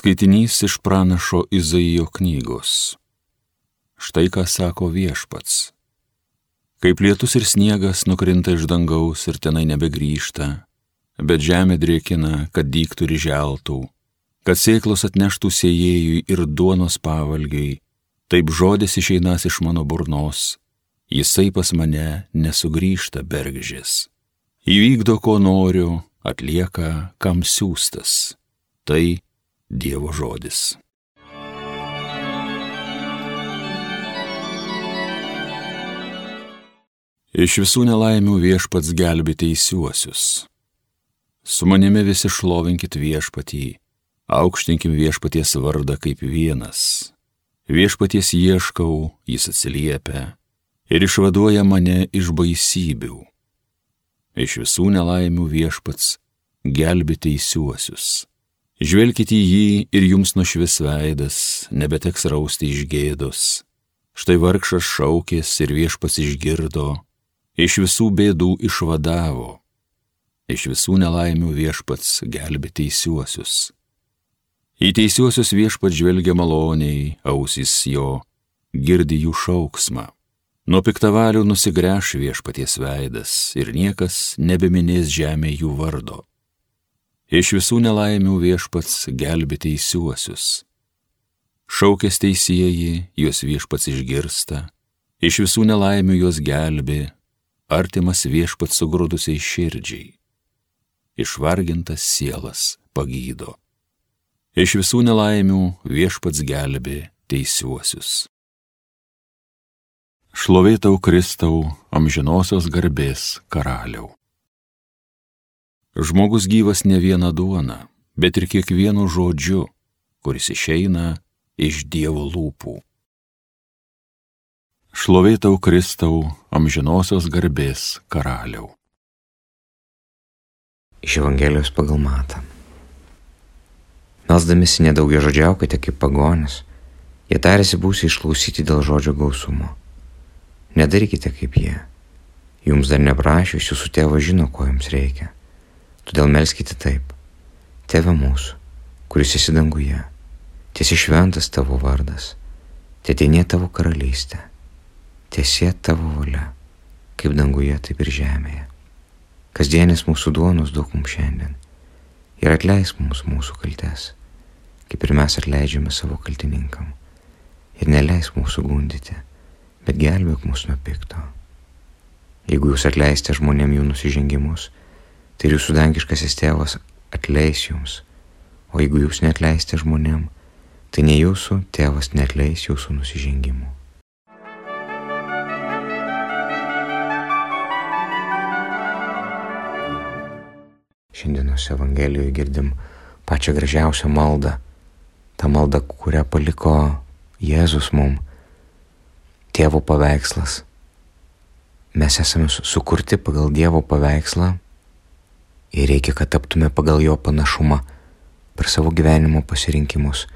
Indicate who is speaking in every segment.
Speaker 1: Skaitinys iš pranašo Izaijo knygos. Štai ką sako viešpats. Kaip lietus ir sniegas nukrinta iš dangaus ir tenai nebegrįžta, bet žemė drėkina, kad dyktų ir želtų, kad sėklos atneštų sėjėjui ir duonos pavalgiai, taip žodis išeinas iš mano burnos, jisai pas mane nesugrįžta bergžės. Įvykdo, ko noriu, atlieka, kam siūstas. Tai Dievo žodis. Iš visų nelaimių viešpats gelbi teisiuosius. Su manimi visi šlovinkit viešpatį, aukštinkim viešpaties vardą kaip vienas. Viešpaties ieškau, jis atsiliepia ir išvaduoja mane iš baisybių. Iš visų nelaimių viešpats gelbi teisiuosius. Žvelkite į jį ir jums nušvis veidas, nebeteks rausti iš gėdos. Štai vargšas šaukės ir viešpas išgirdo, iš visų bėdų išvadavo, iš visų nelaimių viešpats gelbė teisiuosius. Į teisiuosius viešpats žvelgia maloniai, ausys jo, girdi jų šauksmą. Nuo piktavalių nusigręš viešpaties veidas ir niekas nebeminės žemė jų vardo. Iš visų nelaimių viešpats gelbė teisiuosius. Šaukės teisėjai, juos viešpats išgirsta, iš visų nelaimių juos gelbė, artimas viešpats sugrūdusiai širdžiai. Išvargintas sielas pagydo. Iš visų nelaimių viešpats gelbė teisiuosius. Šlovėtau Kristau, amžinosios garbės karaliau. Žmogus gyvas ne viena duona, bet ir kiekvienu žodžiu, kuris išeina iš Dievo lūpų. Šlovėtau Kristau, amžinosios garbės karaliau.
Speaker 2: Iš Evangelijos pagal matą. Melsdamisi nedaugia žodžiaukite kaip pagonis, jie tarėsi būsi išklausyti dėl žodžio gausumo. Nedarykite kaip jie. Jums dar neprašius, jūsų tėvas žino, ko jums reikia Todėl melskite taip. Tėve mūsų, kuris esi danguje, tiesi šventas tavo vardas, tėtinė tavo karalystė, tiesie tavo valia, kaip danguje, taip ir žemėje. Kasdienis mūsų duonos duok mums šiandien ir atleisk mums mūsų kaltes, kaip ir mes atleidžiame savo kaltininkam. Ir neleisk mūsų gundyti, bet gelbėk mus nuo pikto. Jeigu jūs atleisite žmonėm jų nusižengimus, tai jūsų dangiškasis tėvas atleis jums. O jeigu jūs netleisite žmonėm, tai ne jūsų tėvas netleis jūsų nusižengimų. Šiandienos Evangelijoje girdim pačią gražiausią maldą. Ta malda, kurią paliko Jėzus mum. Tėvo paveikslas. Mes esame sukurti pagal Dievo paveikslą ir reikia, kad taptume pagal jo panašumą per savo gyvenimo pasirinkimus.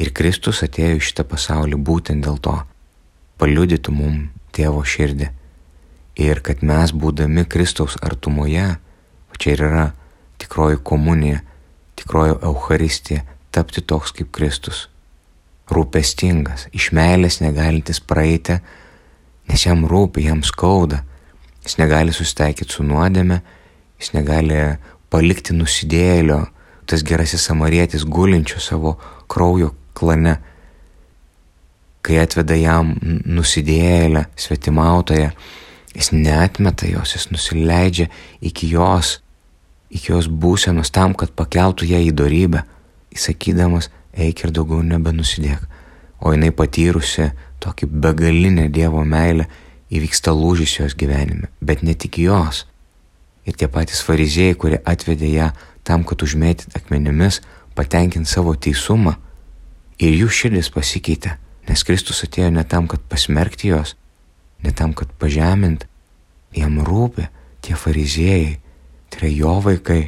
Speaker 2: Ir Kristus atėjo į šitą pasaulį būtent dėl to, paliudytų mum tėvo širdį. Ir kad mes būdami Kristaus artumoje, o čia ir yra tikroji komunija, tikroji Euharistija, tapti toks kaip Kristus. Rūpestingas, iš meilės negalintis praeiti, nes jam rūpi, jam skauda, jis negali susitaikyti su nuodėme, Jis negali palikti nusidėlio, tas gerasis samarietis gulinčio savo kraujo klane. Kai atveda jam nusidėlę, svetimautoje, jis neatmeta jos, jis nusileidžia iki jos, iki jos būsenos tam, kad pakeltų ją į darybę, įsakydamas, eik ir daugiau nebenusidėk. O jinai patyrusi tokį begalinę Dievo meilę, įvyksta lūžis jos gyvenime, bet ne tik jos ir tie patys fariziejai, kurie atvedė ją tam, kad užmėtyt akmenimis, patenkint savo teisumą, ir jų širdis pasikeitė, nes Kristus atėjo ne tam, kad pasmerkti jos, ne tam, kad pažemint, jam rūpi tie fariziejai, tai yra jo vaikai,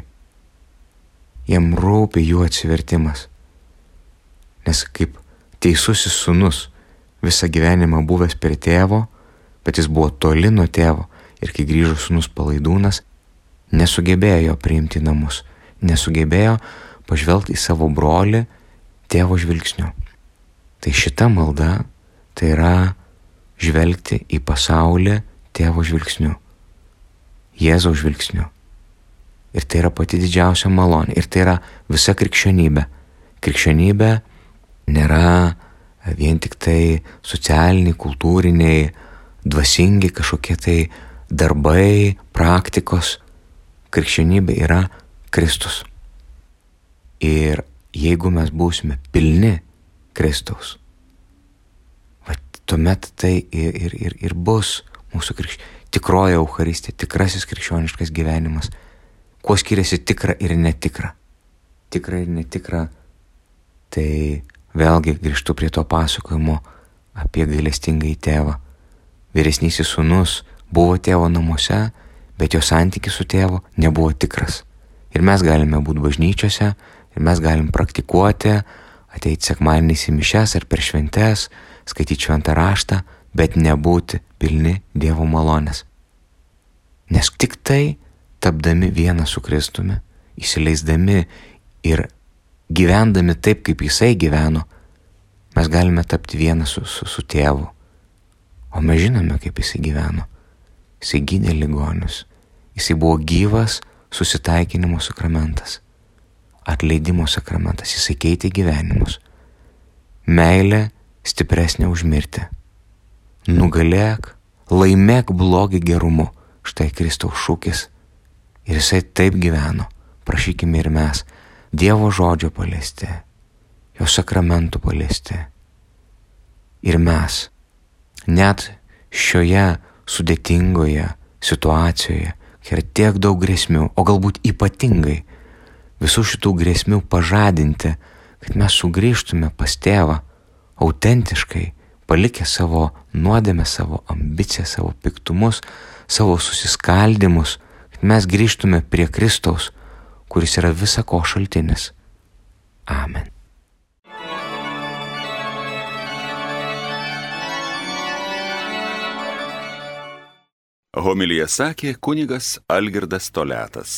Speaker 2: jam rūpi jų atsivertimas, nes kaip teisusis sunus visą gyvenimą buvęs prie tėvo, bet jis buvo toli nuo tėvo. Ir kai grįžo sunus palaidūnas, nesugebėjo jo priimti namus, nesugebėjo pažvelgti į savo brolį tėvo žvilgsniu. Tai šita malda tai yra žvelgti į pasaulį tėvo žvilgsniu, Jėzaus žvilgsniu. Ir tai yra pati didžiausia malonė. Ir tai yra visa krikščionybė. Krikščionybė nėra vien tik tai socialiniai, kultūriniai, dvasingi kažkokie tai darbai, praktikos. Krikščionybė yra Kristus. Ir jeigu mes būsime pilni Kristaus, va, tuomet tai ir, ir, ir, ir bus mūsų krikš... tikroji Euharistija, tikrasis krikščioniškas gyvenimas. Kuo skiriasi tikra ir netikra? Tikra ir netikra. Tai vėlgi grįžtu prie to pasakojimo apie gailestingąjį tėvą. Vyresnysis sunus buvo tėvo namuose, bet jo santykis su tėvu nebuvo tikras. Ir mes galime būti bažnyčiose, ir mes galim praktikuoti, ateiti sekmadieniais į mišes ar per šventes, skaityti šventą raštą, bet nebūti pilni Dievo malonės. Nes tik tai, tapdami vieną su Kristumi, įsileisdami ir gyvendami taip, kaip Jisai gyveno, mes galime tapti vieną su, su, su tėvu. O mes žinome, kaip Jisai gyveno. Jisai gydė ligonius. Jisai buvo gyvas susitaikinimo sakramentas. Atleidimo sakramentas. Jisai keitė gyvenimus. Meilė stipresnė už mirtį. Nugalėk, laimėk blogį gerumu. Štai Kristaus šūkis. Ir jisai taip gyveno. Prašykime ir mes. Dievo žodžio paliesti. Jo sakramentų paliesti. Ir mes. Net šioje sudėtingoje situacijoje, yra tiek daug grėsmių, o galbūt ypatingai visų šitų grėsmių pažadinti, kad mes sugrįžtume pas tėvą autentiškai, palikę savo nuodėmę, savo ambiciją, savo piktumus, savo susiskaldimus, kad mes grįžtume prie Kristaus, kuris yra visako šaltinis. Amen.
Speaker 1: Homilija sakė kunigas Algirdas Toletas.